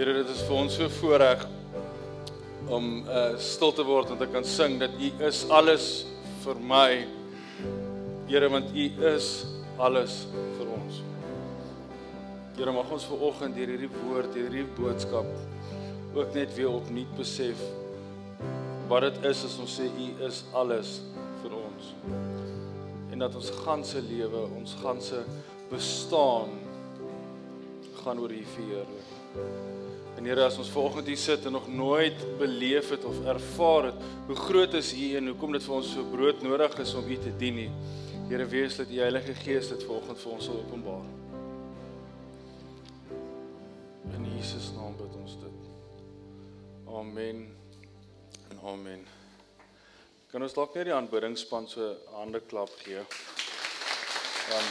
Here, dit is vir ons so voorreg om uh stil te word en te kan sing dat U is alles vir my. Here, want U is alles vir ons. Here, mag ons ver oggend deur hierdie woord, deur hierdie boodskap ook net weer opnuut besef wat dit is as ons sê U is alles vir ons. En dat ons ganse lewe, ons ganse bestaan gaan oor U verheerlik. En Here, as ons vanoggend hier sit en nog nooit beleef het of ervaar het hoe groot is U en hoekom dit vir ons so brood nodig is om U te dien nie. Here, wees dat U Heilige Gees dit vanoggend vir ons sal openbaar. In Jesus naam bid ons dit. Amen. En amen. Kan ons dalk net die aanbiddingspan so hande klap gee? Dan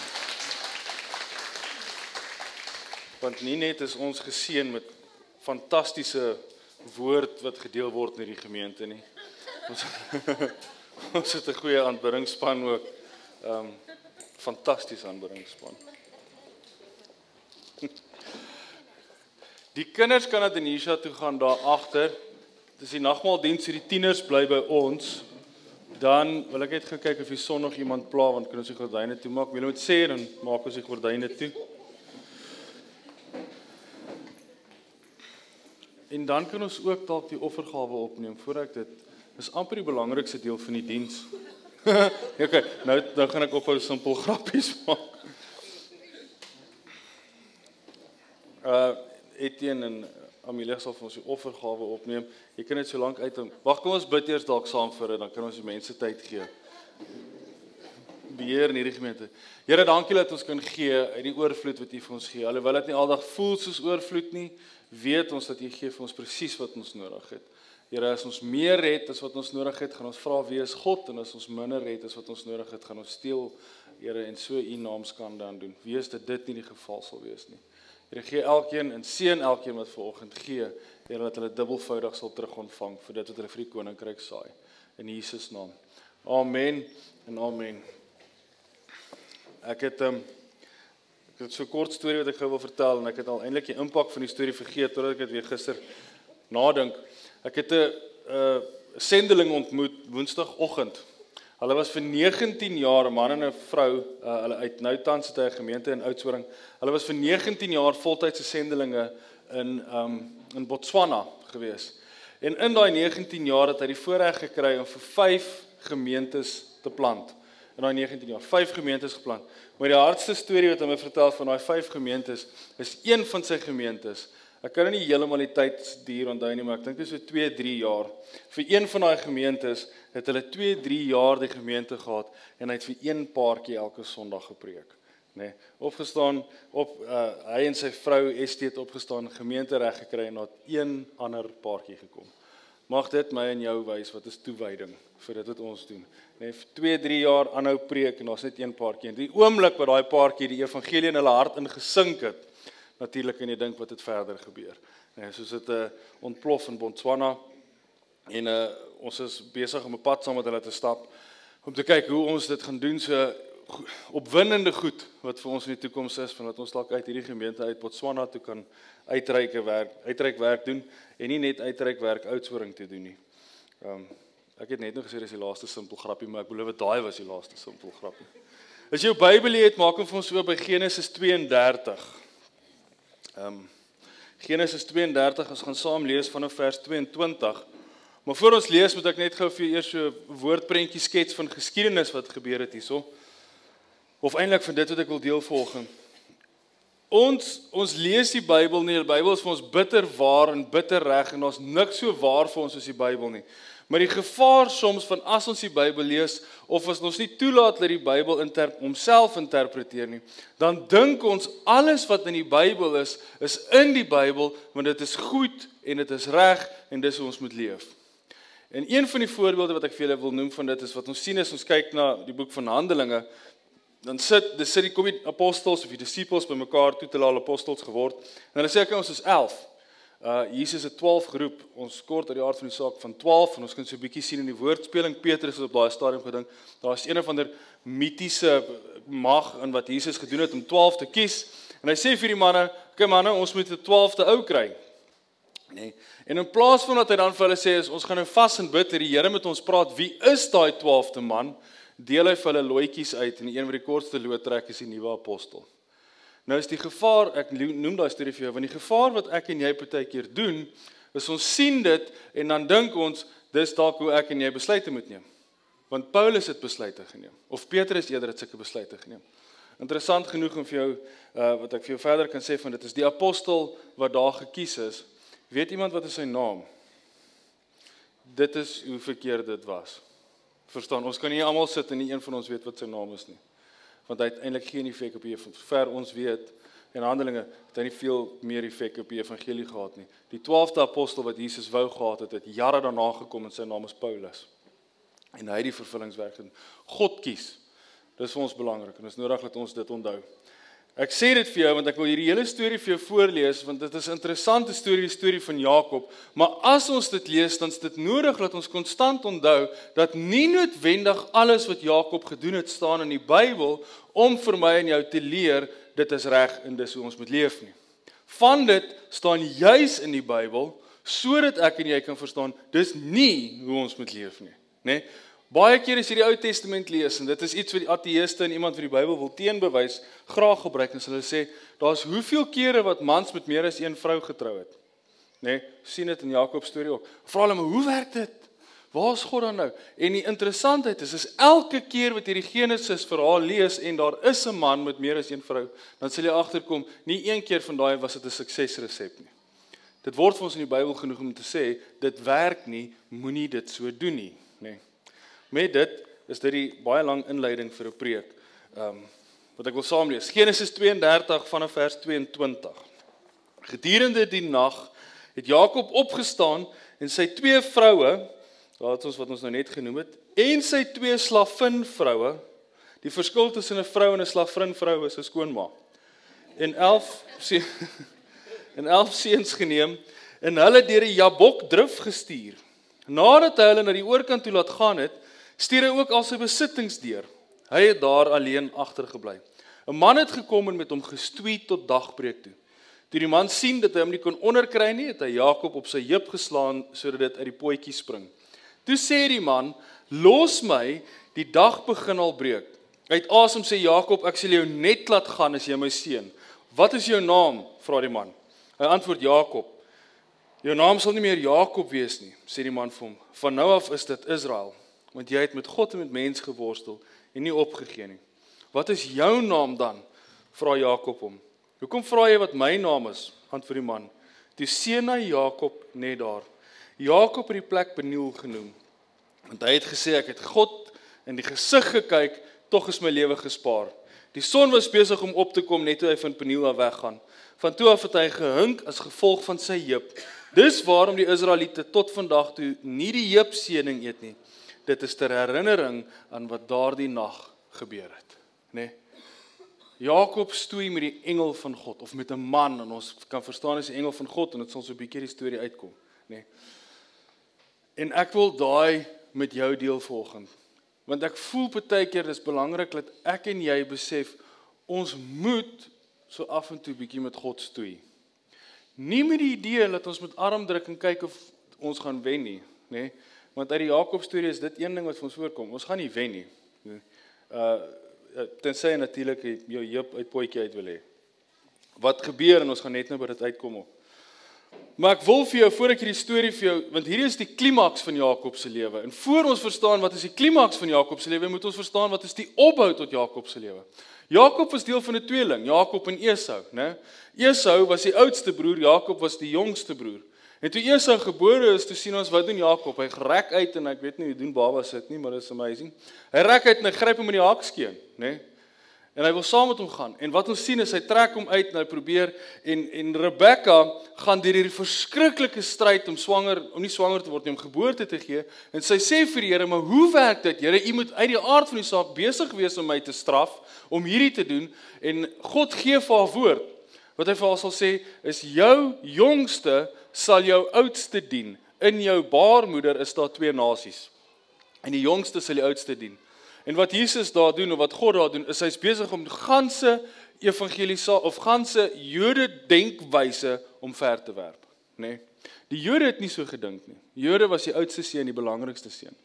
Want nie net is ons geseën met fantastiese woord wat gedeel word in hierdie gemeente nie. Ons ons het 'n goeie aanbiddingspan ook. Ehm um, fantastiese aanbiddingspan. Die kinders kan na Denisha toe gaan daar agter. Dis die nagmaaldiens, so die tieners bly by ons. Dan wil ek net kyk of die son nog iemand pla want kan ons die gordyne toemaak. Wie moet sê dan maak ons die gordyne toe. En dan kan ons ook dalk die offergawe opneem voor ek dit is amper die belangrikste deel van die diens. okay, nou nou gaan ek ophou simpel grappies maak. Uh Etienne en Amelia sal vir ons die offergawe opneem. Jy kan dit so lank uit. Wag, kom ons bid eers dalk saam vir dit, dan kan ons die mense tyd gee. Beheer in hierdie gemeente. Here, dankie dat ons kan gee uit die oorvloed wat U vir ons gee. Alhoewel dit nie aldag voel soos oorvloed nie, weet ons dat U gee vir ons presies wat ons nodig het. Here, as ons meer het as wat ons nodig het, gaan ons vra wie is God en as ons minder het as wat ons nodig het, gaan ons steel, Here, en so U naam skande aan doen. Wees dit dit nie die geval sal wees nie. Here, gee elkeen en seën elkeen wat vanoggend gee, Here, dat hulle dubbelvoudig sal terugontvang vir dit wat hulle vir die koninkryk saai. In Jesus naam. Amen en amen. Ek het 'n um, Dit is so 'n kort storie wat ek gou wil vertel en ek het al eintlik die impak van die storie vergeet totdat ek dit weer gister nadink. Ek het 'n 'n sendeling ontmoet Woensdagoggend. Hulle was vir 19 jaar 'n man en 'n vrou, uh, hulle uit nou tans het hy 'n gemeente in Oudtshoorn. Hulle was vir 19 jaar voltydse sendelinge in um in Botswana gewees. En in daai 19 jaar het hy die voorreg gekry om vir 5 gemeentes te plant in daai 19 jaar, 5 gemeentes geplant. Maar die hardste storie wat my vertel van daai 5 gemeentes is een van sy gemeentes. Ek kan nie heeltemal die tyd duur onthou nie, maar ek dink dit is so 2, 3 jaar. Vir een van daai gemeentes het hulle 2, 3 jaar die gemeente gehad en hy het vir een paartjie elke Sondag gepreek. Nê, nee, opgestaan op uh, hy en sy vrou Estie het opgestaan, gemeente reg gekry en na een ander paartjie gekom. Mag dit my en jou wys wat is toewyding vir dit wat ons doen. Net 2, 3 jaar aanhou preek en ons net een paartjie. Die oomblik wat daai paartjie die evangelie in hulle hart ingesink het, natuurlik kan jy dink wat het verder gebeur. Nee, soos dit 'n uh, eh, ontplof in Botswana en uh, ons is besig om 'n pad saam met hulle te stap om te kyk hoe ons dit gaan doen so opwindende goed wat vir ons in die toekoms is van wat ons dalk uit hierdie gemeente uit Botswana toe kan uitreike werk, uitreik werk doen en nie net uitreik werk oudsoring te doen nie. Ehm um, ek het net nog gesê dis die laaste simpel grappie, maar ek belowe daai was die laaste simpel grappie. As jy jou Bybel het, maak hom vir ons oop by Genesis 32. Ehm um, Genesis 32, ons gaan saam lees vanaf vers 22. Maar voor ons lees, moet ek net gou vir eers so 'n woordprentjie skets van geskiedenis wat gebeur het hierso of eintlik van dit wat ek wil deel volgens. Ons ons lees die Bybel nie, die Bybel is vir ons bitter waar en bitter reg en ons niks so waar vir ons soos die Bybel nie. Maar die gevaar soms van as ons die Bybel lees of as ons nie toelaat dat die Bybel inter homself interpreteer nie, dan dink ons alles wat in die Bybel is, is in die Bybel want dit is goed en dit is reg en dis hoe ons moet leef. En een van die voorbeelde wat ek vir julle wil noem van dit is wat ons sien as ons kyk na die boek van Handelinge dan sit dis sit die kom die apostels of die disippels bymekaar toe te laat apostels geword. En hulle sê ek ons is 11. Uh Jesus het 12 geroep. Ons kort uit die aard van die saak van 12 en ons kan so 'n bietjie sien in die woordspeling Petrus het op daai stadium gedink daar's een of ander mitiese mag in wat Jesus gedoen het om 12 te kies. En hy sê vir die manne, "Oké okay, manne, ons moet 'n 12de ou kry." Nee. En in plaas van dat hy dan vir hulle sê is ons gaan nou vas en bid dat die Here met ons praat, wie is daai 12de man? Deel hy vir hulle loetjies uit en die een wat die kortste loot trek is die nuwe apostel. Nou is die gevaar, ek noem daai storie vir jou, want die gevaar wat ek en jy partykeer doen, is ons sien dit en dan dink ons dis dalk hoe ek en jy besluite moet neem. Want Paulus het besluite geneem of Petrus eerder het sulke besluite geneem. Interessant genoeg om vir jou uh, wat ek vir jou verder kan sê van dit is die apostel wat daar gekies is Weet iemand wat is sy naam? Dit is hoe verkeerd dit was. Verstaan, ons kan nie almal sit en nie een van ons weet wat sy naam is nie. Want hy het eintlik geen effek op hier ver ons weet en Handelinge het hy nie veel meer effek op die evangelie gehad nie. Die 12de apostel wat Jesus wou gehad het, het jare daarna gekom en sy naam is Paulus. En hy het die vervullingswerk gedoen. God kies. Dis vir ons belangrik en dit is nodig dat ons dit onthou. Ek sê dit vir jou want ek wil hierdie hele storie vir jou voorlees want dit is 'n interessante storie, die storie van Jakob. Maar as ons dit lees, dan is dit nodig dat ons konstant onthou dat nie noodwendig alles wat Jakob gedoen het staan in die Bybel om vir my en jou te leer dit is reg en dis hoe ons moet leef nie. Van dit staan juis in die Bybel sodat ek en jy kan verstaan dis nie hoe ons moet leef nie, nê? Nee? Baie keer as jy die Ou Testament lees en dit is iets wat die ateëste en iemand wat die Bybel wil teenbewys graag gebruik en hulle sê daar's hoeveel kere wat mans met meer as een vrou getrou het. Nê? Nee, sien dit in Jakob storie ook. Vra hulle maar hoe werk dit? Waar is God dan nou? En die interessantheid is is elke keer wat jy die Genesis verhaal lees en daar is 'n man met meer as een vrou, dan sal jy agterkom nie een keer van daai was dit 'n suksesresep nie. Dit word vir ons in die Bybel genoeg om te sê dit werk nie, moenie dit so doen nie. Met dit is dit die baie lang inleiding vir 'n preek. Ehm um, wat ek wil saamlees. Genesis 32 vanaf vers 22. Gedurende die nag het Jakob opgestaan en sy twee vroue, het ons wat ons nou net genoem het, en sy twee slavin vroue, die verskil tussen 'n vrou en 'n slavin vrou is 'n skoonma. En 11 se en 11 seuns geneem en hulle deur die Jabok drif gestuur. Nadat hy hulle na die oorkant toe laat gaan het, stuur hy ook al sy besittings deur. Hy het daar alleen agtergebly. 'n Man het gekom en met hom gestoei tot dagbreek toe. Toe die man sien dat hy hom nie kon onderkry nie, het hy Jakob op sy heup geslaan sodat dit uit die potjie spring. Toe sê die man: "Los my, die dag begin al breek." Uit asem sê Jakob: "Ek sal jou net laat gaan as jy my seun." "Wat is jou naam?" vra die man. Hy antwoord Jakob. "Jou naam sal nie meer Jakob wees nie," sê die man vir hom. "Van nou af is dit Israel." Want jy het met God en met mens geworstel en nie opgegee nie. Wat is jou naam dan? vra Jakob hom. Hoekom vra jy wat my naam is? antwoord die man. Toe seën hy Jakob net daar. Jakob het die plek Peniel genoem. Want hy het gesê ek het God in die gesig gekyk, tog is my lewe gespaar. Die son was besig om op te kom net toe hy van Peniel af weggaan. Van toe af het hy gehink as gevolg van sy heup. Dis waarom die Israeliete tot vandag toe nie die heupseëning eet nie dit is ter herinnering aan wat daardie nag gebeur het, nê? Nee. Jakob stoei met die engel van God of met 'n man en ons kan verstaan as 'n engel van God en dit sal so 'n bietjie die storie uitkom, nê? Nee. En ek wil daai met jou deel volgens. Want ek voel baie keer dis belangrik dat ek en jy besef ons moet so af en toe bietjie met God stoei. Nie met die idee dat ons met arm druk en kyk of ons gaan wen nie, nê? Nee. Want uit die Jakob storie is dit een ding wat vir ons voorkom. Ons gaan nie wen nie. Uh tensy natuurlik jou heup uit potjie uit wil hê. Wat gebeur en ons gaan net nou by dit uitkom op. Maar ek wil vir jou voor ek hierdie storie vir jou want hierdie is die klimaks van Jakob se lewe. En voor ons verstaan wat is die klimaks van Jakob se lewe, moet ons verstaan wat is die opbou tot Jakob se lewe. Jakob was deel van 'n tweeling, Jakob en Esau, né? Esau was die oudste broer, Jakob was die jongste broer. En toe Esau gebore is, toe sien ons wat doen Jakob. Hy rek uit en ek weet nie hoe doen babas dit nie, maar dit is amazing. Hy rek uit en hy gryp hom in die hakskeen, nê? Nee? En hy wil saam met hom gaan. En wat ons sien is hy trek hom uit en hy probeer en en Rebekka gaan deur hierdie verskriklike stryd om swanger om nie swanger te word nie, om geboorte te gee. En sy sê vir die Here, "Maar hoe werk dit? Here, u moet uit die aard van die saak besig wees om my te straf om hierdie te doen." En God gee vir haar woord. Wat hy vir haar sal sê is jou jongste sal jou oudste dien. In jou baarmoeder is daar twee nasies. En die jongste sal die oudste dien. En wat Jesus daar doen of wat God daar doen, is hy's besig om ganse evangelisa of ganse Jode denkwyse om ver te werp, nê. Nee. Die Jode het nie so gedink nie. Jode was die oudste seun, die belangrikste seun.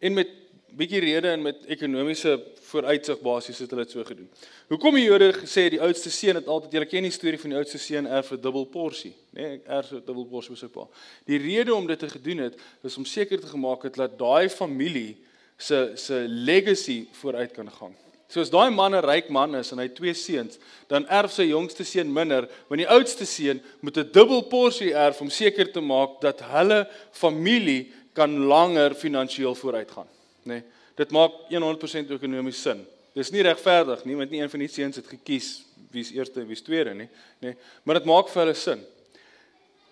En met bietjie rede en met ekonomiese vooruitsig basies het hulle dit so gedoen. Hoekom die Jode gesê die oudste seun het altyd julle ken die storie van die oudste seun erf 'n dubbel porsie, nê? Nee, erf 'n dubbel porsie vir sy pa. Die rede om dit te gedoen het is om seker te gemaak het dat daai familie se se legacy vooruit kan gaan. So as daai man 'n ryk man is en hy twee seuns, dan erf sy jongste seun minder, want die oudste seun moet 'n dubbel porsie erf om seker te maak dat hulle familie kan langer finansiëel vooruitgaan nê. Nee, dit maak 100% ekonomies sin. Dis nie regverdig nie, want nie een van die seuns het gekies wie's eerste en wie's tweede nie, nê. Nee, maar dit maak vir hulle sin.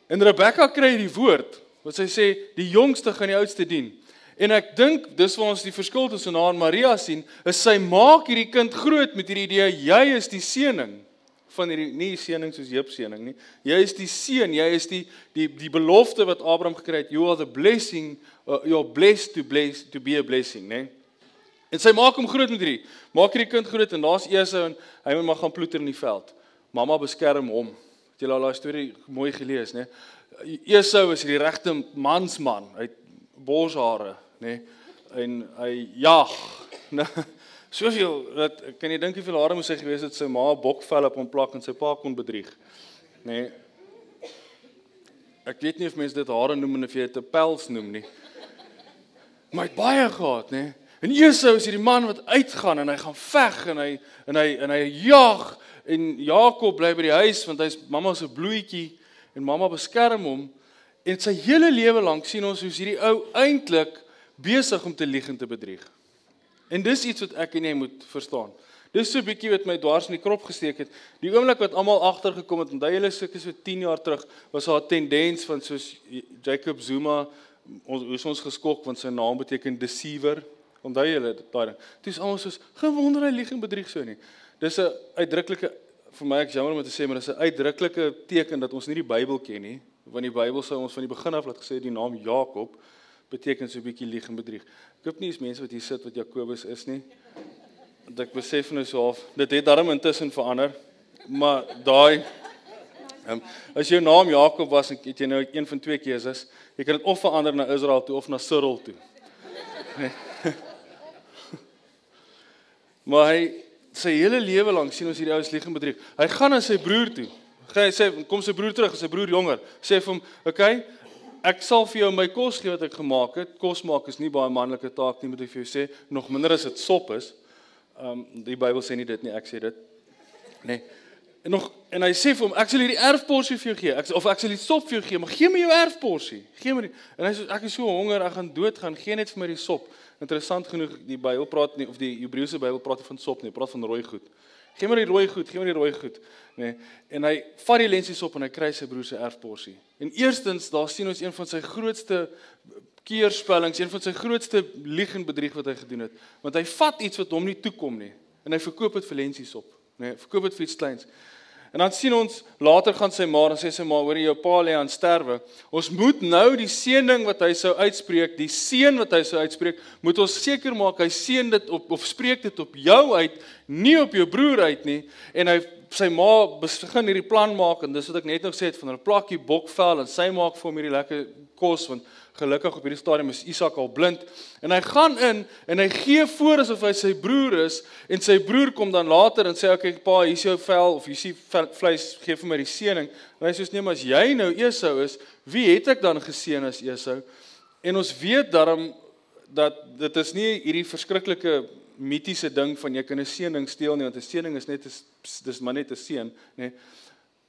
En Rebekka kry die woord wat sy sê die jongste gaan die oudste dien. En ek dink dis waar ons die verskil tussen haar en Maria sien, is sy maak hierdie kind groot met hierdie idee jy is die seëning van hierdie nie seëning soos Job seëning nie. Jy is die seën, jy is die die die belofte wat Abraham gekry het. You are the blessing, uh, you are blessed to bless to be a blessing, né? En sy maak hom groot met hierdie. Maak hierdie kind groot en daar's Esau en hy moet maar gaan ploeter in die veld. Mamma beskerm hom. Het jy al daai storie mooi gelees, né? Esau is die regte mansman. Hy het borshare, né? En hy jag. Soveel dat kan jy dink hoeveel hare moes hy gewees het sy ma bokvel op hom plak en sy pa kon bedrieg. Nê. Nee. Ek weet nie of mense dit hare noem of jy dit 'n pels noem nie. Maar hy het baie gehad, nê. Nee. En Esau is hierdie man wat uitgaan en hy gaan veg en hy en hy en hy jag en Jakob bly by die huis want hy's mamma se bloetjie en mamma beskerm hom en sy hele lewe lank sien ons hoe hierdie ou eintlik besig om te lieg en te bedrieg. En dis iets wat ek en jy moet verstaan. Dis so 'n bietjie wat my dwars in die krop gesteek het. Die oomblik wat almal agtergekom het, onthou julle sulke so 10 jaar terug, was daar 'n tendens van soos Jacob Zuma ons hoe ons geskok want sy naam beteken deceiver. Onthou julle daai ding. Dit is almal soos gewonder hy lieg en bedrieg so nie. Dis 'n uitdruklike vir my ek jammer om te sê maar dis 'n uitdruklike teken dat ons nie die Bybel ken nie, want die Bybel sou ons van die begin af laat gesê die naam Jakob beteken so 'n bietjie lieg en bedrieg. Ek hoop nie is mense wat hier sit wat Jakobus is nie. Want ek besef nou so half, dit het darm intussen verander. Maar daai um, as jou naam Jakob was en het jy nou een van twee keuses, jy kan dit of verander na Israel toe of na Cyril toe. Maar hy sy hele lewe lank sien ons hierdie ou se lieg en bedrieg. Hy gaan na sy broer toe. Hy sê kom sy broer terug, sy broer jonger. Sê vir hom, "Oké, okay, ek sal vir jou my kos gee wat ek gemaak het. Kos maak is nie baie manlike taak nie, moet ek vir jou sê, nog minder as dit sop is. Ehm um, die Bybel sê nie dit nie, ek sê dit. Nee. En nog en hy sê vir hom, ek sal hierdie erfporsie vir jou gee. Ek of ek sal die sop vir jou gee, maar gee my jou erfporsie. Gee my die, en hy sê ek is so honger, ek gaan doodgaan, gee net vir my die sop. Interessant genoeg, die Bybel praat nie of die Hebreëse Bybel praat nie van sop nie, praat van rooi goed. Gee my die rooi goed, gee my die rooi goed, nê. Nee. En hy vat die lensies op en hy kry sy broer se erfporsie. En eerstens, daar sien ons een van sy grootste keerspellings, een van sy grootste lieg en bedrieg wat hy gedoen het, want hy vat iets wat hom nie toekom nie en hy verkoop dit vir lensies op, nê. Nee, verkoop dit vir iets kleins. En dan sien ons later gaan sy ma en sê sy ma hoor jy jou pa lê aan sterwe. Ons moet nou die seëning wat hy sou uitspreek, die seën wat hy sou uitspreek, moet ons seker maak hy seën dit op of spreek dit op jou uit, nie op jou broer uit nie. En hy sy ma begin hierdie plan maak en dis wat ek net nog sê het van 'n plakkie bokvel en sy maak vir hom hierdie lekker kos want gelukkig op hierdie stadium is Isak al blind. En hy gaan in en hy gee voor asof hy sy broer is en sy broer kom dan later en sê okay pa hier is jou vel of hier is vleis gee vir my die seëning. En hy sê nee maar as jy nou Esau is wie het ek dan geseën as Esau? En ons weet daarom dat dit is nie hierdie verskriklike mitiese ding van jy kan 'n seëning steel nie want 'n seëning is net dis maar net 'n seën nê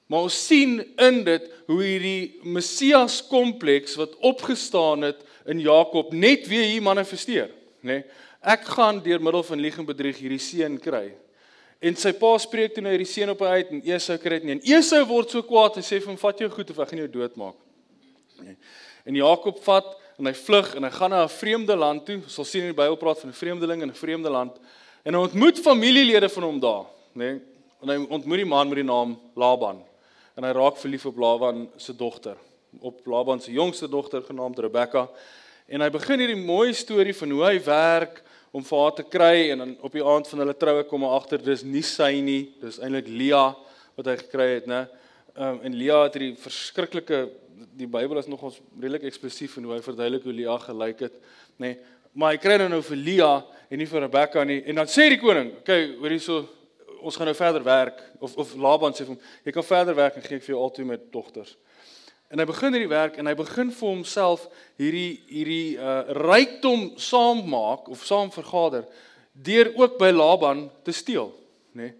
Maar ons sien in dit hoe hierdie Messias kompleks wat opgestaan het in Jakob net weer hier manifesteer, nê? Ek gaan deur middel van lieg en bedrieg hierdie seun kry. En sy pa spreek toe nou hierdie seun op uit en Esau kry dit nie. En Esau word so kwaad en sê vir hom: "Vat jou goed of ek gaan jou doodmaak." Nee. En Jakob vat en hy vlug en hy gaan na 'n vreemde land toe. Ons sal sien in die Bybel praat van 'n vreemdeling in 'n vreemde land. En hy ontmoet familielede van hom daar, nê? Nee, en hy ontmoet die man met die naam Laban en hy raak verlief op Laban se dogter, op Laban se jongste dogter genaamd Rebekka. En hy begin hierdie mooi storie van hoe hy werk om vir haar te kry en dan op die aand van hulle troue kom hy agter dis nie sy nie, dis eintlik Lia wat hy gekry het, né? Um, en Lia het hierdie verskriklike die Bybel is nogals redelik eksplisief in hoe hy verduidelik hoe Lia gelyk het, nê. Nee, maar hy kry dan nou vir Lia en nie vir Rebekka nie. En dan sê die koning, "Oké, okay, hoor hierso, ons gaan nou verder werk." Of of Laban sê vir hom, "Jy kan verder werk en gee ek vir jou altyd met dogters." En hy begin hierdie werk en hy begin vir homself hierdie hierdie uh rykdom saammaak of saam vergader deur ook by Laban te steel, nê. Nee.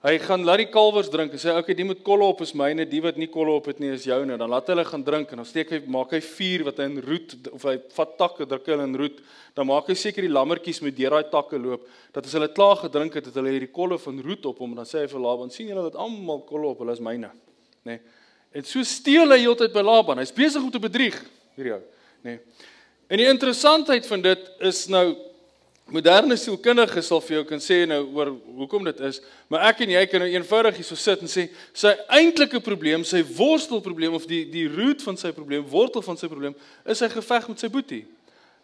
Hy gaan laat die kalwers drink en sê okay, die moet kolle op is myne, die wat nie kolle op het nie is joune. Dan laat hulle gaan drink en dan steek hy maak hy vuur wat hy in roet of hy vat takke druk hulle in roet. Dan maak hy seker die lammetjies moet deur daai takke loop dat as hulle klaar gedrink het, het hulle hierdie kolle van roet op hom en dan sê hy vir Laban, sien julle dat almal kolle op, hulle is myne, nê. Nee. En so steel hy heeltyd by Laban. Hy's besig om te bedrieg hierdie ou, nê. Nee. En die interessantheid van dit is nou moderne sielkundige sal vir jou kan sê nou oor hoekom dit is, maar ek en jy kan nou eenvoudig hier so sit en sê sy eintlike probleem, sy worstelprobleem of die die root van sy probleem, wortel van sy probleem is sy geveg met sy boetie.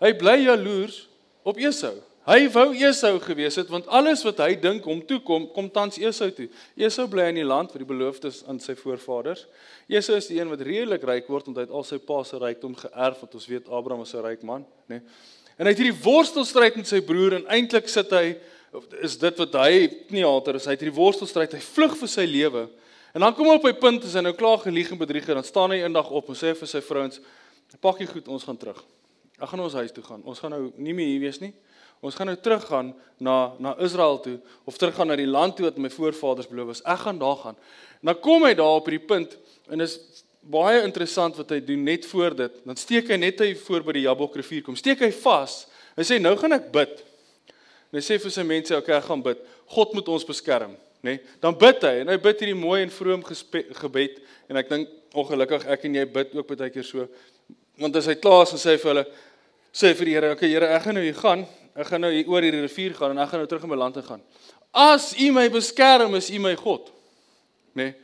Hy bly jaloers op Esau. Hy wou Esau gewees het want alles wat hy dink om toe kom, kom tans Esau toe. Esau bly in die land wat die beloofdes aan sy voorvaders. Esau is die een wat redelik ryk word omdat hy al sy pa se rykdom geërf het. Ons weet Abraham was 'n ryk man, né? Nee. En hy het hierdie worstelstryd met sy broer en eintlik sit hy is dit wat hy nie alter is hy het hierdie worstelstryd hy vlug vir sy lewe. En dan kom hy op by punt as hy nou klaar gelieg en bedrieg het dan staan hy eendag op en sê vir sy vrouens pak jy goed ons gaan terug. Ek gaan ons huis toe gaan. Ons gaan nou nie meer hier wees nie. Ons gaan nou teruggaan na na Israel toe of teruggaan na die land toe wat my voorvaders beloof is. Ek gaan daar gaan. En dan kom hy daar op hierdie punt en is baie interessant wat hy doen net voor dit. Dan steek hy net hy voor by die Jabok rivier kom. Steek hy vas. Hy sê nou gaan ek bid. En hy sê vir sy mense, "Oké, okay, ek gaan bid. God moet ons beskerm." Nê? Nee? Dan bid hy en hy bid hierdie mooi en vroom gebed en ek dink ongelukkig ek en jy bid ook baie keer so. Want as hy klaar is en sê vir hulle sê vir die Here, "Oké, okay, Here, ek gaan nou hier gaan. Ek gaan nou hier oor hierdie rivier gaan en ek gaan nou terug in my land te gaan. As U my beskerm, is U my God." Nê? Nee?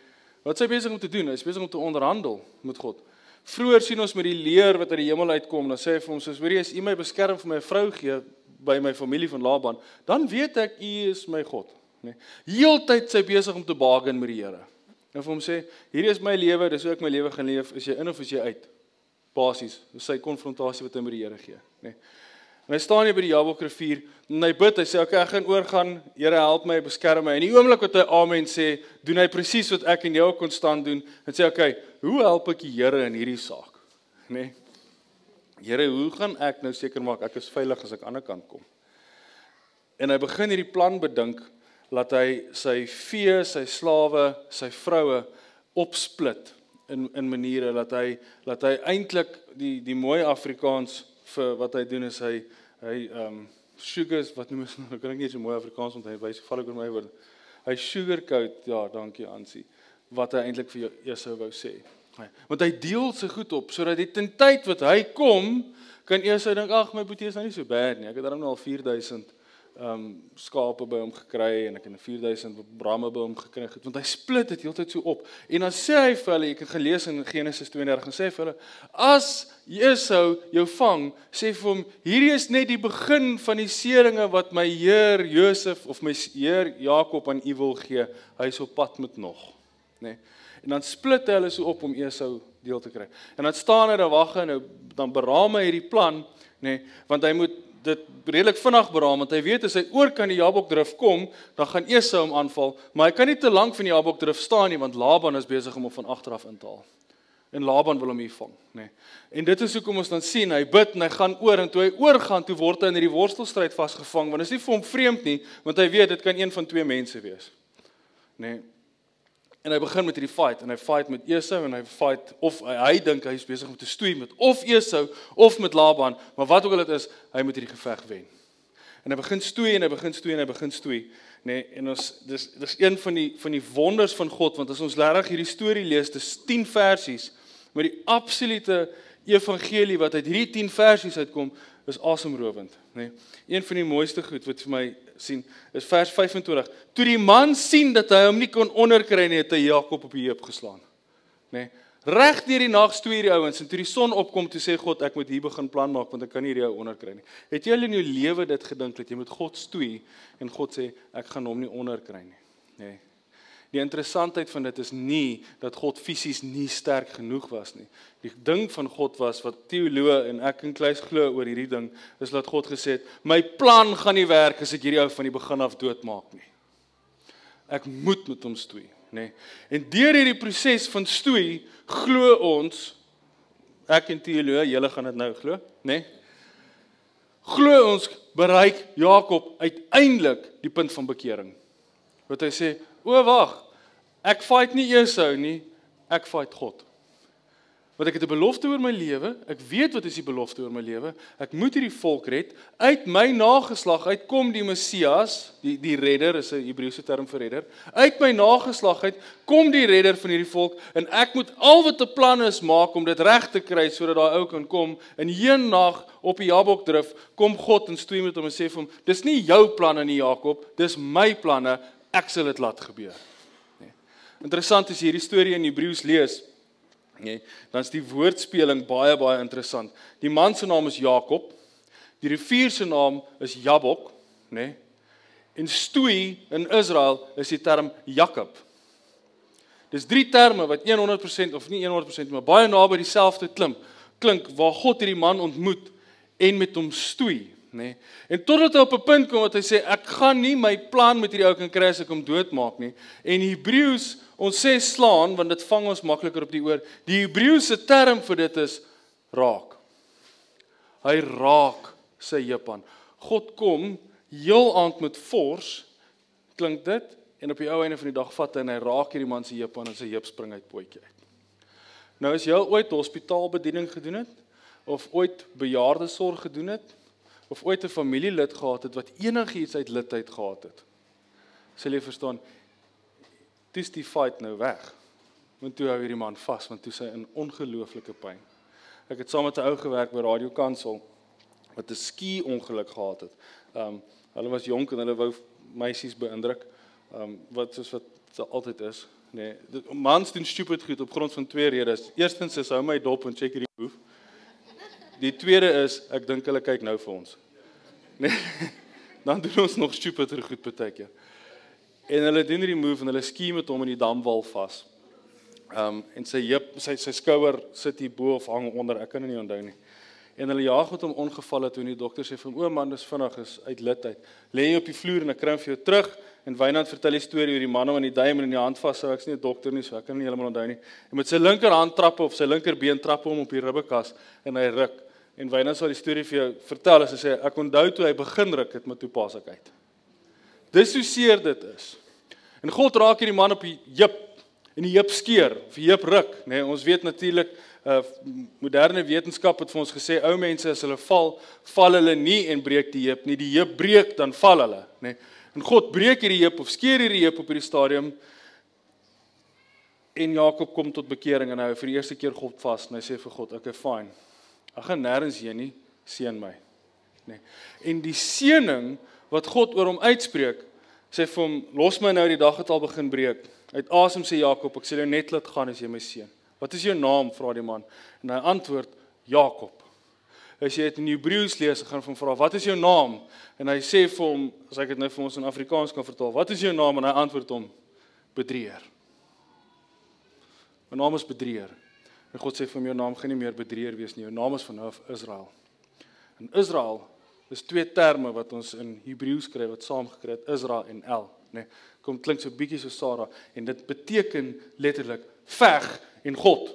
Wat sy besig om te doen? Hy's besig om te onderhandel met God. Vroeger sien ons met die leer wat uit die hemel uitkom, dan sê hy vir hom soos: "Hoorie, as U my beskerm vir my vrou gee by my familie van Laban, dan weet ek U is my God." Nee. Heeltyd sy besig om te bargain met die Here. En vir hom sê: "Hierdie is my lewe, dis hoe ek my lewe gaan leef. Is jy in of is jy uit?" Basies, dis sy konfrontasie wat hy met die Here gee, nê. Nee. En hy staan hier by die Jabok rivier en hy bid. Hy sê: "Oké, okay, ek gaan oorgaan. Here, help my, beskerm my." En die oomblik wat hy amen sê, doen hy presies wat ek en jou konstant doen. Hy sê: "Oké, okay, hoe help ek die Here in hierdie saak?" Nê? Nee. Here, hoe gaan ek nou seker maak ek is veilig as ek aan die ander kant kom? En hy begin hierdie plan bedink dat hy sy vee, sy slawe, sy vroue opsplit in in maniere dat hy dat hy eintlik die die mooi Afrikaans vir wat hy doen is hy hy ehm um, sugars wat noem ons nou kan ek nie so mooi Afrikaans onthou wys val ek oor my woord. Hy sugarcoat ja, dankie Ansie wat hy eintlik vir jou sou wou sê. Ja, want hy deel se goed op sodat dit ten tyd wat hy kom kan eers hy dink ag my boetie is nou nie so bad nie. Ek het dan nou al 4000 ehm um, skape by hom gekry en ek het 'n 4000 bramme by hom gekry het want hy split dit heeltyd so op. En dan sê hy vir hulle, ek het gelees in Genesis 32 en sê vir hulle as Esau jou vang, sê vir hom hierdie is net die begin van die seëringe wat my Heer Josef of my Heer Jakob aan u wil gee. Hy is op pad met nog, nê. Nee. En dan split hulle so op om Esau deel te kry. En dan staan hy daar wag en nou dan beraam hy hierdie plan, nê, nee, want hy moet dit redelik vinnig beraam want hy weet as hy oor kan die Jabokdrif kom, dan gaan Esau hom aanval, maar hy kan nie te lank van die Jabokdrif staan nie want Laban is besig om hom van agter af in te haal. En Laban wil hom hier vang, nê. Nee. En dit is hoekom ons dan sien hy bid en hy gaan oor en toe hy oorgaan, toe word hy in hierdie worstelstryd vasgevang want dit is nie vir hom vreemd nie, want hy weet dit kan een van twee mense wees. Nê. Nee. En hy begin met hierdie fight en hy fight met Esau en hy fight of hy, hy dink hy is besig om te stoei met of Esau of met Laban, maar wat ook al dit is, hy moet hierdie geveg wen. En hy begin stoei en hy begin stoei en hy begin stoei, nê? Nee, en ons dis dis een van die van die wonders van God want as ons regtig hierdie storie lees, dis 10 versies met die absolute evangelie wat uit hierdie 10 versies uitkom, is asemrowend, nê. Nee. Een van die mooiste goed wat vir my sien is vers 25. Toe die man sien dat hy hom nie kon onderkry nie, het hy Jakob op die heup geslaan. Nê? Nee, Reg deur die nag stoei die ouens en toe die son opkom, toe sê God, ek moet hier begin plan maak want ek kan nie hierdie ou onderkry nie. Het jy al in jou lewe dit gedink dat jy met God stoei en God sê ek gaan hom nie onderkry nie? Nê. Nee. Die interessantheid van dit is nie dat God fisies nie sterk genoeg was nie. Die ding van God was wat teoloë en ek en Kleis glo oor hierdie ding is dat God gesê het, "My plan gaan nie werk as ek hierdie ou van die begin af doodmaak nie. Ek moet met hom stoei." nê. Nee. En deur hierdie proses van stoei glo ons ek en teoloë, julle gaan dit nou glo, nê? Nee, glo ons bereik Jakob uiteindelik die punt van bekering. Wat hy sê, o wag, ek fight nie Esau nie, ek fight God want ek het 'n belofte oor my lewe. Ek weet wat is die belofte oor my lewe. Ek moet hierdie volk red. Uit my nageslag uitkom die Messias, die die redder is 'n Hebreëse term vir redder. Uit my nageslag uit kom die redder van hierdie volk en ek moet al wat 'n plan is maak om dit reg te kry sodat daai ou kan kom. In een nag op die Jabok drif kom God en stoei met hom en sê vir hom: "Dis nie jou planne nie, Jakob, dis my planne. Ek sal dit laat gebeur." Nee. Interessant is hierdie storie in Hebreëus lees nê, dan is die woordspeling baie baie interessant. Die man se naam is Jakob. Die rivier se naam is Jabok, nê? En stoei in Israel is die term Jakob. Dis drie terme wat 100% of nie 100% maar baie naby dieselfde klink. Klink waar God hierdie man ontmoet en met hom stoei, nê? En totdat hy op 'n punt kom wat hy sê ek gaan nie my plan met hierdie ou kan kry as ek hom doodmaak nie. En Hebreëus Ons sê slaan want dit vang ons makliker op die oor. Die Hebreëse term vir dit is raak. Hy raak sy heup aan. God kom heel aand met fors klink dit en op die ou einde van die dag vat hy en hy raak hierdie man se heup aan en sy heup spring uit potjie uit. Nou as jy ooit hospitaalbediening gedoen het of ooit bejaardesorg gedoen het of ooit 'n familielid gehad het wat enigiets uit lidheid gehad het, sal jy verstaan Dis die fight nou weg. Want toe hou hierdie man vas want toe sy in ongelooflike pyn. Ek het saam met 'n ou gewerk by Radio Kansel wat 'n ski ongeluk gehad het. Um hulle was jonk en hulle wou meisies beïndruk. Um wat soos wat altyd is. Nee, mans doen stupid goed op grond van twee redes. Eerstens is hou my dop en check hierdie hoef. Die tweede is ek dink hulle kyk nou vir ons. Nee. Dan doen ons nog stupider goed baie keer. En hulle doen hierdie move en hulle skiem met hom in die damwal vas. Ehm um, en sy heup, sy sy skouer sit hier bo of hang onder, ek kan dit nie onthou nie. En hulle jaag met hom ongevalle toe en die dokter sê vir hom: "O man, dis vinnig is uit lid uit. Lê jy op die vloer en ek kry hom vir jou terug." En Wynand vertel die storie oor die man wat in die duim en in die hand vashou. Ek's nie 'n dokter nie, so ek kan nie heeltemal onthou nie. En met sy linkerhand trap op sy linkerbeen trap hom op die ribbekas en hy ruk. En Wynand sal die storie vir jou vertel as hy sê ek onthou toe hy begin ruk het met toe pas ek uit. Dis hoe seer dit is. En God raak hierdie man op die heup en die heup skeur, of die heup ruk, nê. Nee, ons weet natuurlik uh moderne wetenskap het vir ons gesê ou mense as hulle val, val hulle nie en breek die heup nie. Die heup breek dan val hulle, nê. Nee. En God breek hierdie heup of skeur hierdie heup op hierdie stadium. En Jakob kom tot bekering en hy vir die eerste keer God vas en hy sê vir God, "Okay, fine. Ek gaan nêrens heen nie, seën my." Nê. Nee. En die seëning wat God oor hom uitspreek sê vir hom los my nou die dag het al begin breek. Uit asem sê Jakob, ek sal jou net laat gaan as jy my seun. Wat is jou naam? vra die man. En hy antwoord Jakob. As jy dit in Hebreëus lees, gaan hom vra, "Wat is jou naam?" En hy sê vir hom, as ek dit nou vir ons in Afrikaans kan vertaal, "Wat is jou naam?" En hy antwoord hom, "Bedrieger." My naam is Bedrieger. En God sê vir hom, "Jou naam gaan nie meer Bedrieger wees nie. Jou naam is van nou af Israel." En Israel Dis twee terme wat ons in Hebreëus skryf wat saamgekry het Israel en El, nê. Nee, kom klink so bietjie so Sara en dit beteken letterlik veg en God.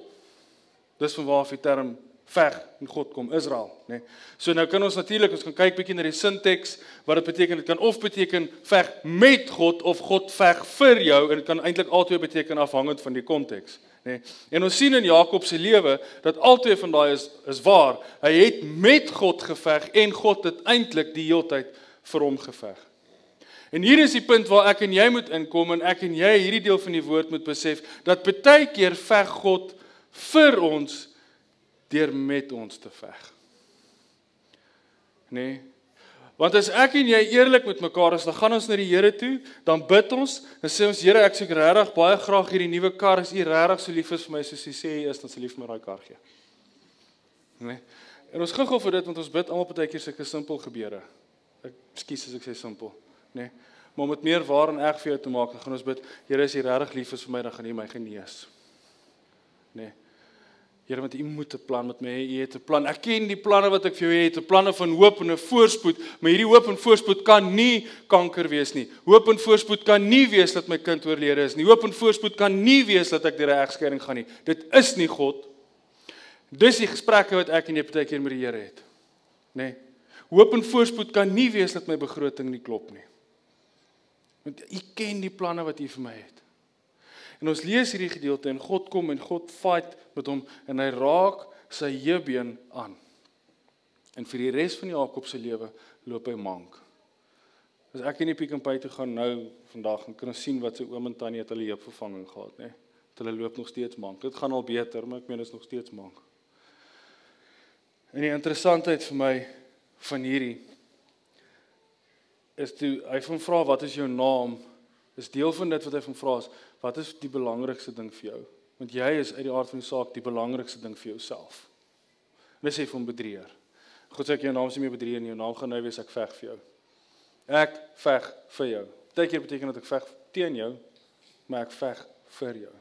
Dis van waar af die term veg en God kom Israel, nê. Nee. So nou kan ons natuurlik ons kan kyk bietjie na die sinteks wat dit beteken. Dit kan of beteken veg met God of God veg vir jou en dit kan eintlik albei beteken afhangend van die konteks nê. Nee. En ons sien in Jakob se lewe dat altyd van daai is is waar. Hy het met God geveg en God het eintlik die heeltyd vir hom geveg. En hier is die punt waar ek en jy moet inkom en ek en jy hierdie deel van die woord moet besef dat baie keer veg God vir ons deur met ons te veg. Nee, Want as ek en jy eerlik met mekaar is, dan gaan ons na die Here toe, dan bid ons, dan sê ons Here, ek soek regtig baie graag hierdie nuwe kar. As U regtig so lief is vir my soos U sê U is, dan sal U vir my daai kar gee. Nee. En ons gou-gou vir dit want ons bid almal partykeer sulke simpel gebede. Ek skus as ek sê simpel, nê. Nee. Maar om dit meer waar en reg vir jou te maak, dan gaan ons bid, Here, as jy regtig lief is vir my, dan gaan U my genees. Nee. Here, want U moet 'n plan met my hê. U het 'n plan. Ek ken die planne wat ek vir jou het, 'n planne van hoop en 'n voorspoed, maar hierdie hoop en voorspoed kan nie kanker wees nie. Hoop en voorspoed kan nie wees dat my kind oorlede is nie. Hoop en voorspoed kan nie wees dat ek deur 'n egskeiding gaan nie. Dit is nie God. Dis die gesprekke wat ek en jy baie keer met die Here het. Nê? Nee. Hoop en voorspoed kan nie wees dat my begroting nie klop nie. Want U ken die planne wat U vir my het. En ons lees hierdie gedeelte en God kom en God fight met hom en hy raak sy heubeen aan. En vir die res van Jakob se lewe loop hy mank. As ek in die Pick n Pay toe gaan nou vandag en kan ons sien wat sy oom en tannie het hulle heupvervanging gehad, nê. Hulle loop nog steeds mank. Dit gaan al beter, maar ek meen is nog steeds mank. En die interessantheid vir my van hierdie is toe hy van vra wat is jou naam? Is deel van dit wat hy van vra is, wat is die belangrikste ding vir jou? Want jy is uit die aard van die saak die belangrikste ding vir jouself. En hy sê vir hom bedrieger. God sê ek jou naam is nie meer bedrieger nie, jou naam gaan nou wees ek veg vir jou. Ek veg vir jou. Partykeer beteken dat ek veg teen jou, maar ek veg vir jou.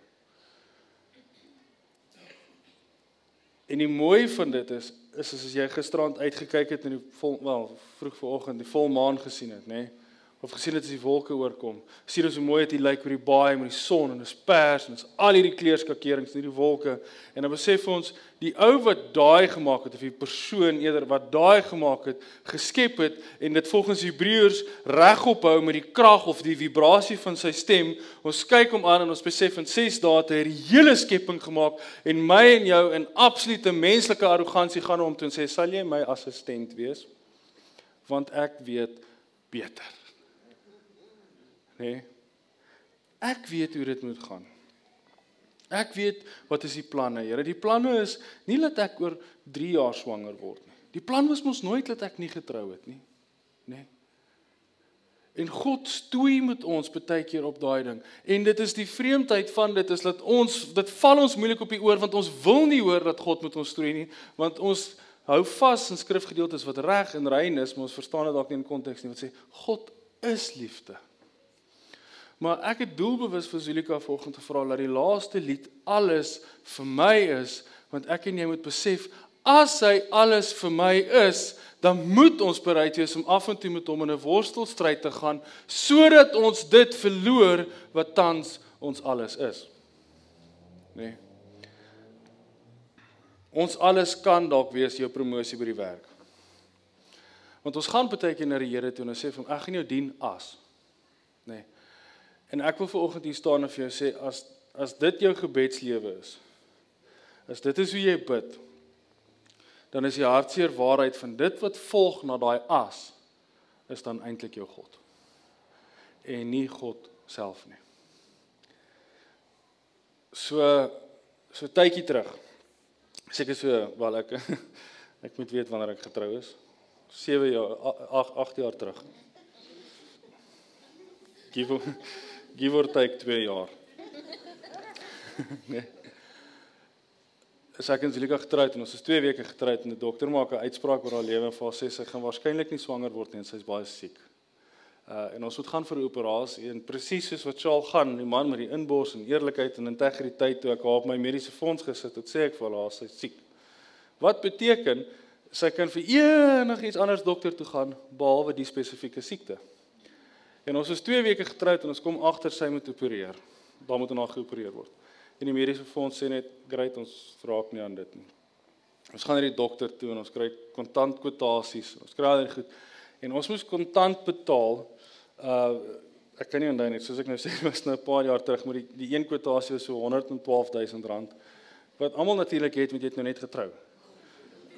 En die mooi van dit is is as jy gisterand uitgekyk het en die vol wel vroeg vanoggend die volmaan gesien het, nê? Nee? Of gesien het as die wolke oorkom. Sien ons hoe mooi dit lyk oor die baai met die son en is pers en is al hierdie kleurskakerings in hierdie wolke en dan besef ons die ou wat daai gemaak het of die persoon eerder wat daai gemaak het, geskep het en dit volgens Hebreërs regop hou met die krag of die vibrasie van sy stem. Ons kyk hom aan en ons besef in 6 dae het hy die hele skepping gemaak en my en jou in absolute menslike arrogansie gaan hom toe en sê sal jy my assistent wees? Want ek weet beter nê? Nee. Ek weet hoe dit moet gaan. Ek weet wat is die planne, Here? Die planne is nie dat ek oor 3 jaar swanger word nie. Die plan was mos nooit dat ek nie getrou het nie. Nê? Nee. En God stoei met ons baie keer op daai ding. En dit is die vreemdheid van dit is dat ons dit val ons moeilik op die oor want ons wil nie hoor dat God met ons stoei nie, want ons hou vas in skrifgedeeltes wat reg en rein is, maar ons verstaan dit dalk nie in konteks nie wat sê God is liefde. Maar ek het doelbewus vir Zulika vanoggend gevra dat die laaste lied alles vir my is, want ek en jy moet besef as hy alles vir my is, dan moet ons bereid wees om af en toe met hom in 'n worstelstryd te gaan sodat ons dit verloor wat tans ons alles is. Nee. Ons alles kan dalk wees jou promosie by die werk. Want ons gaan baie keer na die Here toe en ons sê vir hom ek gaan jou dien as. Nee. En ek wil veraloggend hier staan en vir jou sê as as dit jou gebedslewe is. As dit is hoe jy bid. Dan is die hartseer waarheid van dit wat volg na daai as is dan eintlik jou God. En nie God self nie. So so tydjie terug. Seker so wel ek ek moet weet wanneer ek getrou is. 7 jaar 8 8 jaar terug. Give give or take 2 jaar. nee. Sy het gelukkig getroud en ons is 2 weke getroud en die dokter maak 'n uitspraak oor haar lewe en vir haar sê sy gaan waarskynlik nie swanger word nie en sy's baie siek. Uh en ons moet gaan vir 'n operasie en presies soos wat Charles gaan, die man met die inbors en eerlikheid en integriteit toe ek haar op my mediese fonds gesit het, sê ek vir haar sy's siek. Wat beteken sy kan vir enigiets anders dokter toe gaan behalwe die spesifieke siekte. En ons is 2 weke getroud en ons kom agter sy moet opereer. Daar moet nog geopereer word. En die mediese fonds sê net, "Great, ons vraag nie aan dit nie." Ons gaan na die dokter toe en ons kry kontant kwotasies. Ons kry al die goed. En ons moes kontant betaal. Uh ek kan nie onthou net soos ek nou sê, was nou 'n paar jaar terug, maar die die een kwotasie was so 112000 rand. Wat almal natuurlik het, want jy het nou net getrou.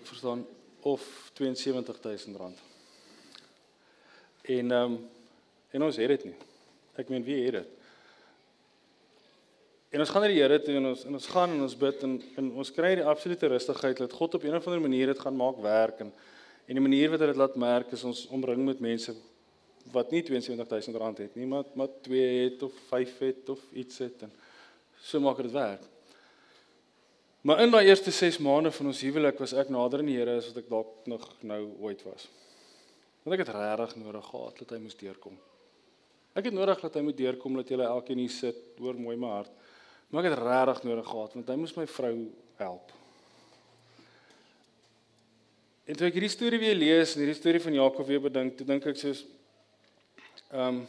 Verstaan? Of 72000 rand. En ehm um, En ons het dit nie. Ek meen wie het dit? En ons gaan na die Here toe en ons en ons gaan en ons bid en en ons kry die absolute rustigheid dat God op 'n of ander manier dit gaan maak werk en en die manier wat hy dit laat merk is ons omring met mense wat nie 72000 rand het nie, maar maar 2 het of 5 het of iets het en so maak dit werk. Maar in daai eerste 6 maande van ons huwelik was ek nader aan die Here as wat ek dalk nog nou ooit was. Want ek het regtig nodig gehad dat hy moes deurkom. Ek het nodig dat hy moet deurkom dat julle elkeen hier sit, hoor mooi my hart. Maar ek het regtig nodig gehad want hy moes my vrou help. En toe ek hierdie storie weer lees en hierdie storie van Jakob weer bedink, toe dink ek soos ehm um,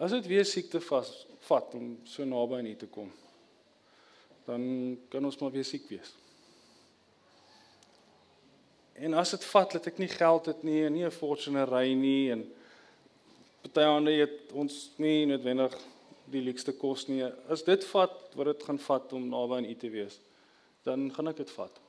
as dit weer siekte vas vat om so naby aan U te kom, dan kan ons maar weer siek wees. En as dit vat dat ek nie geld het nie en nie 'n fortune ry nie en party ander het ons nie noodwendig die lekste kos nie. As dit vat wat dit gaan vat om naby aan U te wees, dan gaan ek dit vat.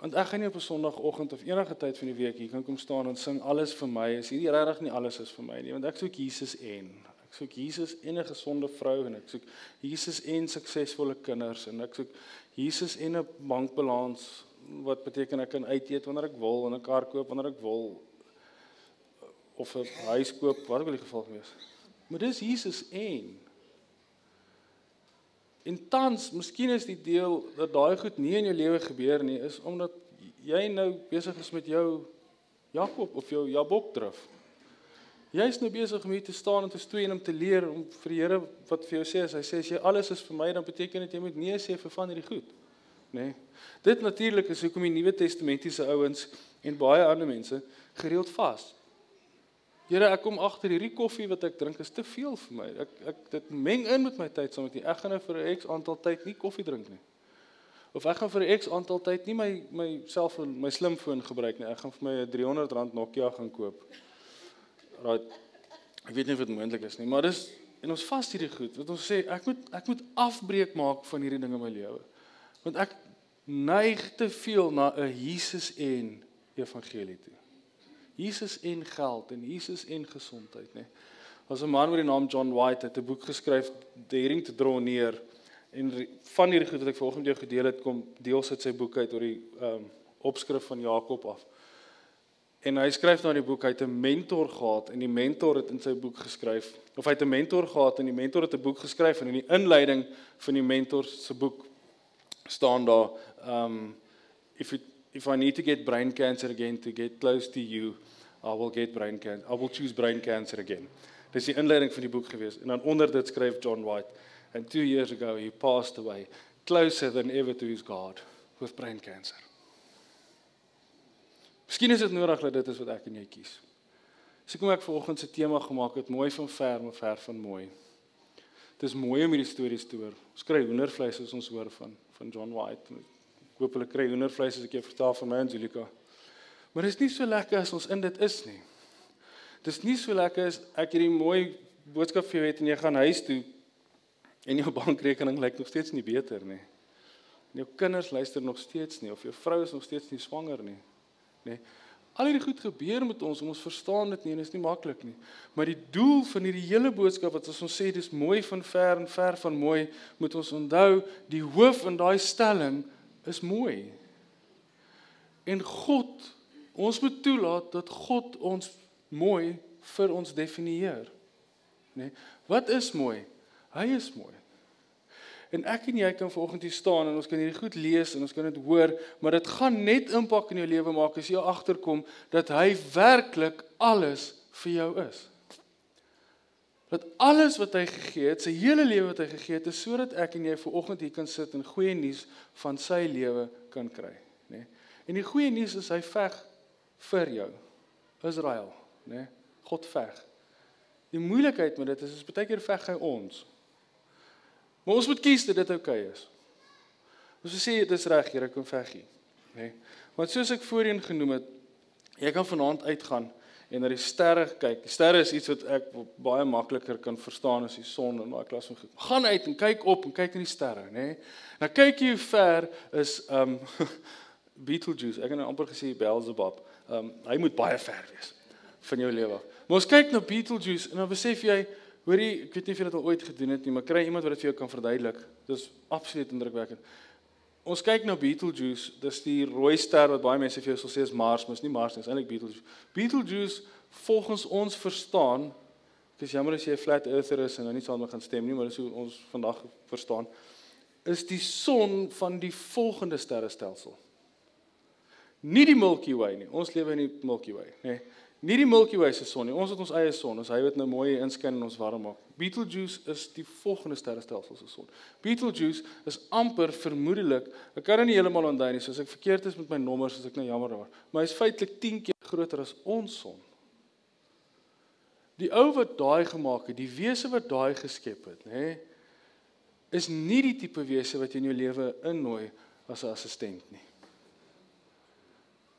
Want ek gaan nie op 'n Sondagoggend of enige tyd van die week hier kan kom staan en sing alles vir my. Is hierdie regtig nie alles is vir my nie, want ek soek Jesus en ek soek Jesus en 'n gesonde vrou en ek soek Jesus en suksesvolle kinders en ek soek Jesus en 'n bankbalans wat beteken ek kan uit eet wanneer ek wil en 'n kar koop wanneer ek wil of 'n huis koop, wat ook al die geval gewees. Maar dis Jesus en En tans, miskien is die deel dat daai goed nie in jou lewe gebeur nie, is omdat jy nou besig is met jou Jakob of jou Jabok drif. Jy's nou besig om hier te staan en te stoei en om te leer om vir die Here wat vir jou sê as hy sê as jy alles is vir my, dan beteken dit jy moet nee sê vir van hierdie goed. Nê? Nee. Dit natuurlik is hoekom die Nuwe Testamentiese ouens en baie ander mense gereeld vas. Here, ek kom agter hierdie koffie wat ek drink is te veel vir my. Ek ek dit meng in met my tyd saam met U. Ek gaan nou vir 'n X aantal tyd nie koffie drink nie. Of ek gaan vir 'n X aantal tyd nie my my selfoon, my slimfoon gebruik nie. Ek gaan vir my 'n R300 Nokia gaan koop. Right. Ek weet nie of dit moontlik is nie, maar dis en ons vas hierdie goed. Wat ons sê, ek moet ek moet afbreek maak van hierdie dinge in my lewe. Want ek neig te veel na 'n Jesus en evangelie toe. Jesus en geld en Jesus en gesondheid, nê. Was 'n man met die naam John White het 'n boek geskryf, Daring to Draw Near. En van hierdie goed wat ek vanoggend jou gedeel het, kom deels uit sy boek uit oor die ehm um, opskrif van Jakob af. En hy skryf in die boek hy het 'n mentor gehad en die mentor het in sy boek geskryf of hy het 'n mentor gehad en die mentor het 'n boek geskryf en in die inleiding van die mentor se boek staan daar ehm um, if it if I need to get brain cancer again to get close to you, I will get brain cancer. I will choose brain cancer again. Dis die inleiding van die boek gewees en dan onder dit skryf John White and 2 years ago he passed away closer than ever to his God with brain cancer. Miskien is dit nodig dat dit is wat ek en jy kies. Dis hoekom ek vanoggend se tema gemaak het, mooi van ver, maar ver van mooi. Dit is mooi om hierdie stories te hoor. Ons kry hoendervleis as ons hoor van van John White Ek hoop hulle kry hoendervleis as ek jou vertel van my Angelika. Maar dit is nie so lekker as ons in dit is nie. Dit is nie so lekker as ek hierdie mooi boodskap vir jou het en jy gaan huis toe en jou bankrekening lyk nog steeds nie beter nie. En jou kinders luister nog steeds nie of jou vrou is nog steeds nie swanger nie. Nê? Al hierdie goed gebeur met ons, ons verstaan dit nie en dit is nie maklik nie. Maar die doel van hierdie hele boodskap wat ons sê dis mooi van ver en ver van mooi, moet ons onthou die hoof in daai stelling is mooi. En God, ons moet toelaat dat God ons mooi vir ons definieer. Nê? Nee, wat is mooi? Hy is mooi. En ek en jy kan vanoggend hier staan en ons kan hierdie goed lees en ons kan dit hoor, maar dit gaan net impak in jou lewe maak as jy agterkom dat hy werklik alles vir jou is. Dat alles wat hy gegee het, sy hele lewe wat hy gegee het, is sodat ek en jy vanoggend hier kan sit en goeie nuus van sy lewe kan kry, nê? Nee. En die goeie nuus is hy veg vir jou. Israel, nê? Nee. God veg. Die moeilikheid met dit is is baie keer veg hy ons. Maar ons moet kies dat dit oukei okay is. Ons sê dit is reg, Here, kom veg hier, nê? Nee. Want soos ek voorheen genoem het, jy kan vanaand uitgaan en na die sterre kyk. Die sterre is iets wat ek baie makliker kan verstaan as die son en daai klas van goed. Gaan uit en kyk op en kyk na die sterre, nê? Nee? Nou kyk jy hoe ver is um Beetlejuice. Ek het nou amper gesê Beelzebub. Um hy moet baie ver wees van jou lewe. Maar ons kyk na Beetlejuice en dan besef jy, hoorie, ek weet nie of jy dit al ooit gedoen het nie, maar kry iemand wat dit vir jou kan verduidelik. Dis absoluut indrukwekkend. Ons kyk na Beetlejuice, dis die rooi ster wat baie mense vir jou sal sê is Mars, maar is nie Mars nie, is eintlik Beetlejuice. Beetlejuice volgens ons verstaan, dis jammer as jy 'n flat earther is en nou nie saam gaan stem nie, maar dis hoe ons vandag verstaan, is die son van die volgende sterrestelsel. Nie die Milky Way nie. Ons lewe in die Milky Way, nê. Nee. Nie die Milky Way se son nie. Ons het ons eie son. Ons hy wat nou mooi inskyn en ons warm maak. Betelgeuse is die volgende sterrestelsel se son. Betelgeuse is amper vermoedelik. Ek kan dit nie heeltemal onthou nie, soos ek verkeerd is met my nommers, as ek nou jammer daar. Maar hy's feitelik 10 keer groter as ons son. Die ou wat daai gemaak het, die wese wat daai geskep het, nê, is nie die tipe wese wat jy in jou lewe innooi as 'n assistent nie.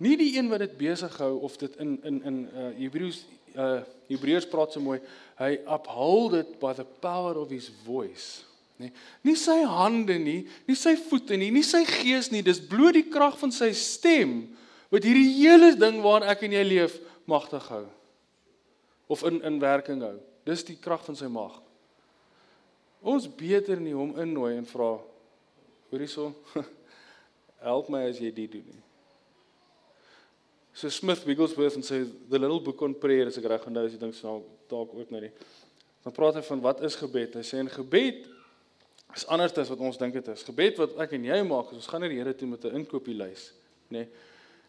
Nie die een wat dit besig hou of dit in in in uh Hebreëus uh Hebreërs praat so mooi, hy uphold it by the power of his voice. Nee, nie sy hande nie, nie sy voete nie, nie sy gees nie, dis bloot die krag van sy stem wat hierdie hele ding waarin ek en jy leef magtig hou of in in werking hou. Dis die krag van sy mag. Ons beter nie hom innooi en vra hoor hierso help my as jy dit doen nie. So Smith Wigglesworth en sy the little book on prayer as ek reg onthou as jy dink so dalk ook nou nie. Dan praat hy van wat is gebed? Hy sê en gebed is anders as wat ons dink dit is. Gebed wat ek en jy maak, ons gaan na die Here toe met 'n inkopieslys, nê? Nee.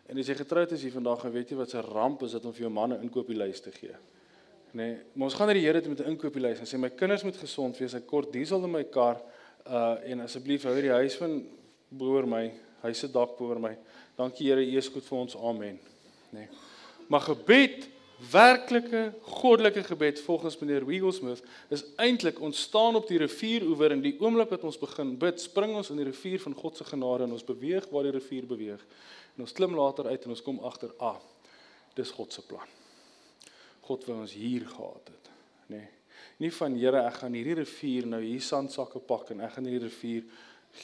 En as jy getroud is hier vandag, weet jy wat 'n ramp is dit om vir jou man 'n inkopieslys te gee. Nê? Nee. Maar ons gaan na die Here toe met 'n inkopieslys en sê my kinders moet gesond wees, ek kort diesel in my kar, uh en asseblief hou die huis van boor my, huis se dak boor my. Dankie Here, U is goed vir ons. Amen nê. Nee. Maar gebed, werklike goddelike gebed volgens meneer Wigglesworth is eintlik ontstaan op die rivieroewer en die oomblik wat ons begin bid, spring ons in die rivier van God se genade en ons beweeg waar die rivier beweeg. En ons klim later uit en ons kom agter, ah, dis God se plan. God wou ons hier gehad het, nê. Nee. Nie van Here, ek gaan hierdie rivier nou hier sandsakke pak en ek gaan hierdie rivier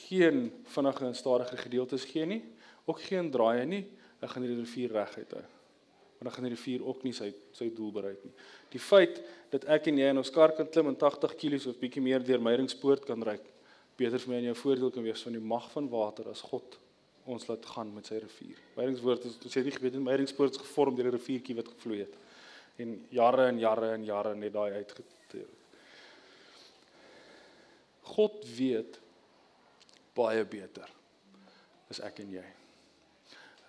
geen vinnige en stadige gedeeltes gee nie, ook geen draaie nie ek gaan hierdie rivier reguit hou. Maar dan gaan die rivier ook nie sy sy doel bereik nie. Die feit dat ek en jy in ons kar kan klim en 80 km of bietjie meer deur Meiringspoort kan ry, beter vir my en jou voordeel kan wees van die mag van water as God ons laat gaan met sy rivier. Meiringspoort is ons het nie geweet Meiringspoort is gevorm deur 'n riviertjie wat gevloei het en jare en jare en jare net daai uitgeteer. God weet baie beter as ek en jy.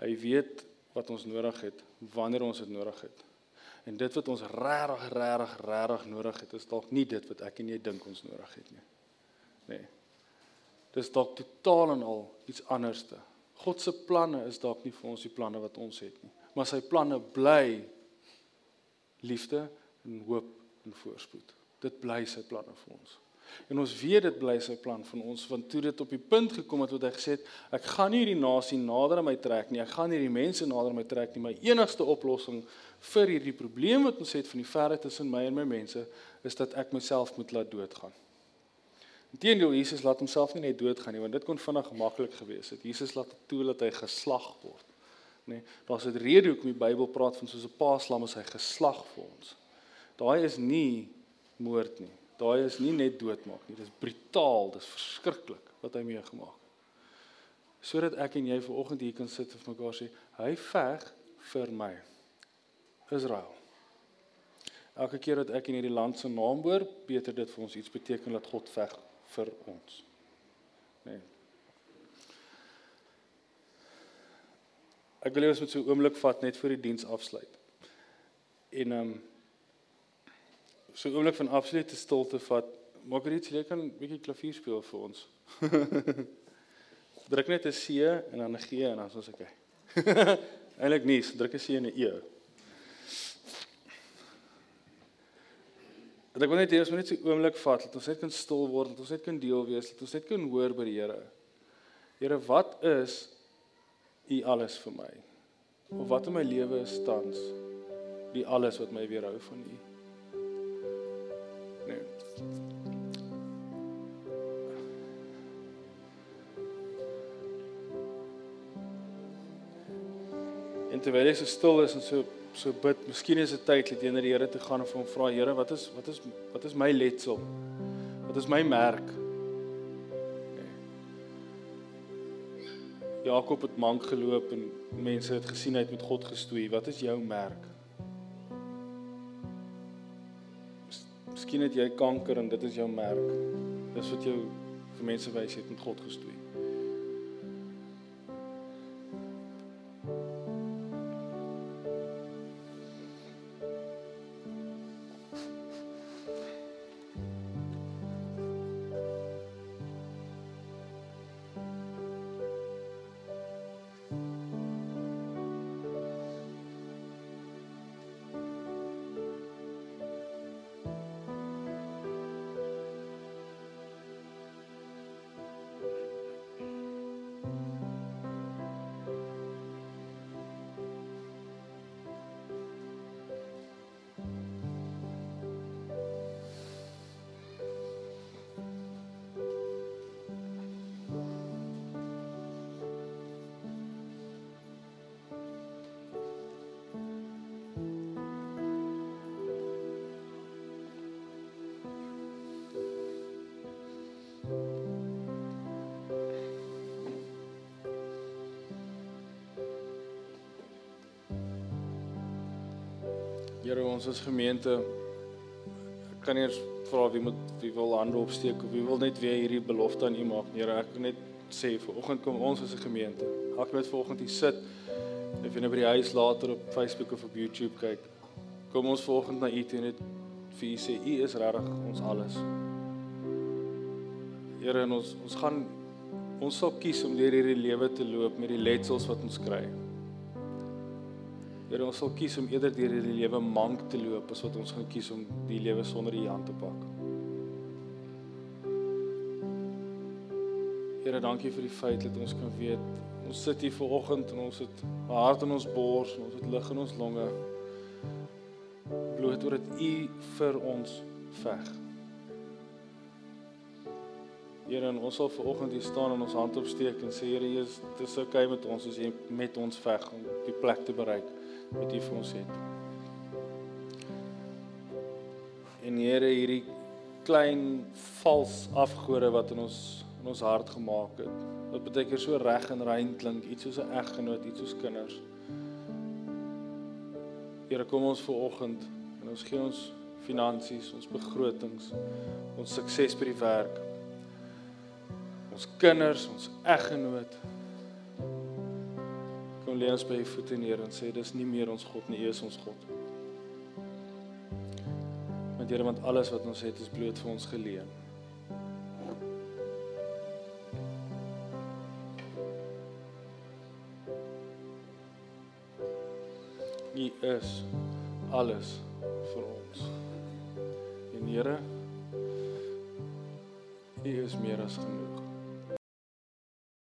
Hy weet wat ons nodig het wanneer ons dit nodig het. En dit wat ons regtig regtig regtig nodig het, is dalk nie dit wat ek en jy dink ons nodig het nie. Nee. Dis dalk totaal en al iets anderste. God se planne is dalk nie vir ons die planne wat ons het nie, maar sy planne bly liefde en hoop en voorspoed. Dit bly sy planne vir ons. En ons weet dit bly sy plan van ons want toe dit op die punt gekom het wat hy gesê het ek gaan nie hierdie nasie nader aan my trek nie ek gaan nie hierdie mense nader aan my trek nie my enigste oplossing vir hierdie probleem wat ons het van die verre tussen my en my mense is dat ek myself moet laat doodgaan. Inteendeel Jesus laat homself nie net doodgaan nie want dit kon vinnig maklik gewees het. Jesus laat toe dat hy geslag word. Nê, nee, daar's 'n rede hoekom die Bybel praat van soos 'n paaslam is hy geslag vir ons. Daai is nie moord nie. Daai is nie net doodmaak nie, dis brutaal, dis verskriklik wat hy mee gemaak het. Sodat ek en jy vanoggend hier kan sit en vir mekaar sê, hy veg vir my. Israel. Elke keer dat ek in hierdie land se naam hoor, beter dit vir ons iets beteken dat God veg vir ons. Nee. Ek wil ons moet so 'n oomblik vat net vir die diens afsluit. En ehm um, so 'n oomblik van absolute stilte vat. Iets jy kan 'n bietjie klavier speel vir ons. druk net 'n C en dan 'n G en dan is ons okay. Eilik nie, druk 'n C en 'n E. Dat ek wil net hê ons moet net so 'n oomblik vat dat ons net kan stil word, dat ons net kan deel wees, dat ons net kan hoor by die Here. Here, wat is U alles vir my? Of wat in my lewe is tans die alles wat my weerhou van U? En terwyl jy so stil is en so so bid, miskien is dit tyd jy na die Here toe gaan en vir hom vra, Here, wat is wat is wat is my letsel? Wat is my merk? Jakob het mank geloop en mense het gesien hy het met God gestoei. Wat is jou merk? Miskien het jy kanker en dit is jou merk. Dis wat jou vir mense wys het met God gestoei. Here, ons as gemeente kan eers vra wie moet wie wil hande opsteek of wie wil net weer hierdie belofte aan U maak. Here, ek wil net sê vir oggend kom ons as 'n gemeente. Ek wil net vanoggend hier sit. Of jy nou by die huis later op Facebook of op YouTube kyk. Kom ons vanoggend na U toe net vir U sê U is regtig ons alles. Here, ons ons gaan ons sal kies om deur hierdie lewe te loop met die letsels wat ons kry. Here ons sal kies om eerder deur hierdie lewe mank te loop as wat ons gaan kies om die lewe sonder U hand te pak. Here, dankie vir die feit dat ons kan weet ons sit hier ver oggend en ons het hart in ons bors en ons het lig in ons longe. Bloot oor dit U vir ons veg. Here, ons sal ver oggend hier staan en ons hand opsteek en sê Here, dit is oukei okay met ons as U met ons veg om die plek te bereik wat U vir ons het. En Here, hierdie klein vals afgode wat in ons in ons hart gemaak het. Wat baie keer so reg en rein klink, iets soos 'n eggenoot, iets soos kinders. Here, kom ons ver oggend en ons gee ons finansies, ons begrotings, ons sukses by die werk. Ons kinders, ons eggenoot. Kom lê ons by u voete neer en sê dis nie meer ons God nie, U is ons God. Want Here, want alles wat ons het is bloot vir ons geleen. U is alles vir ons. En Here, U is meer as genoeg.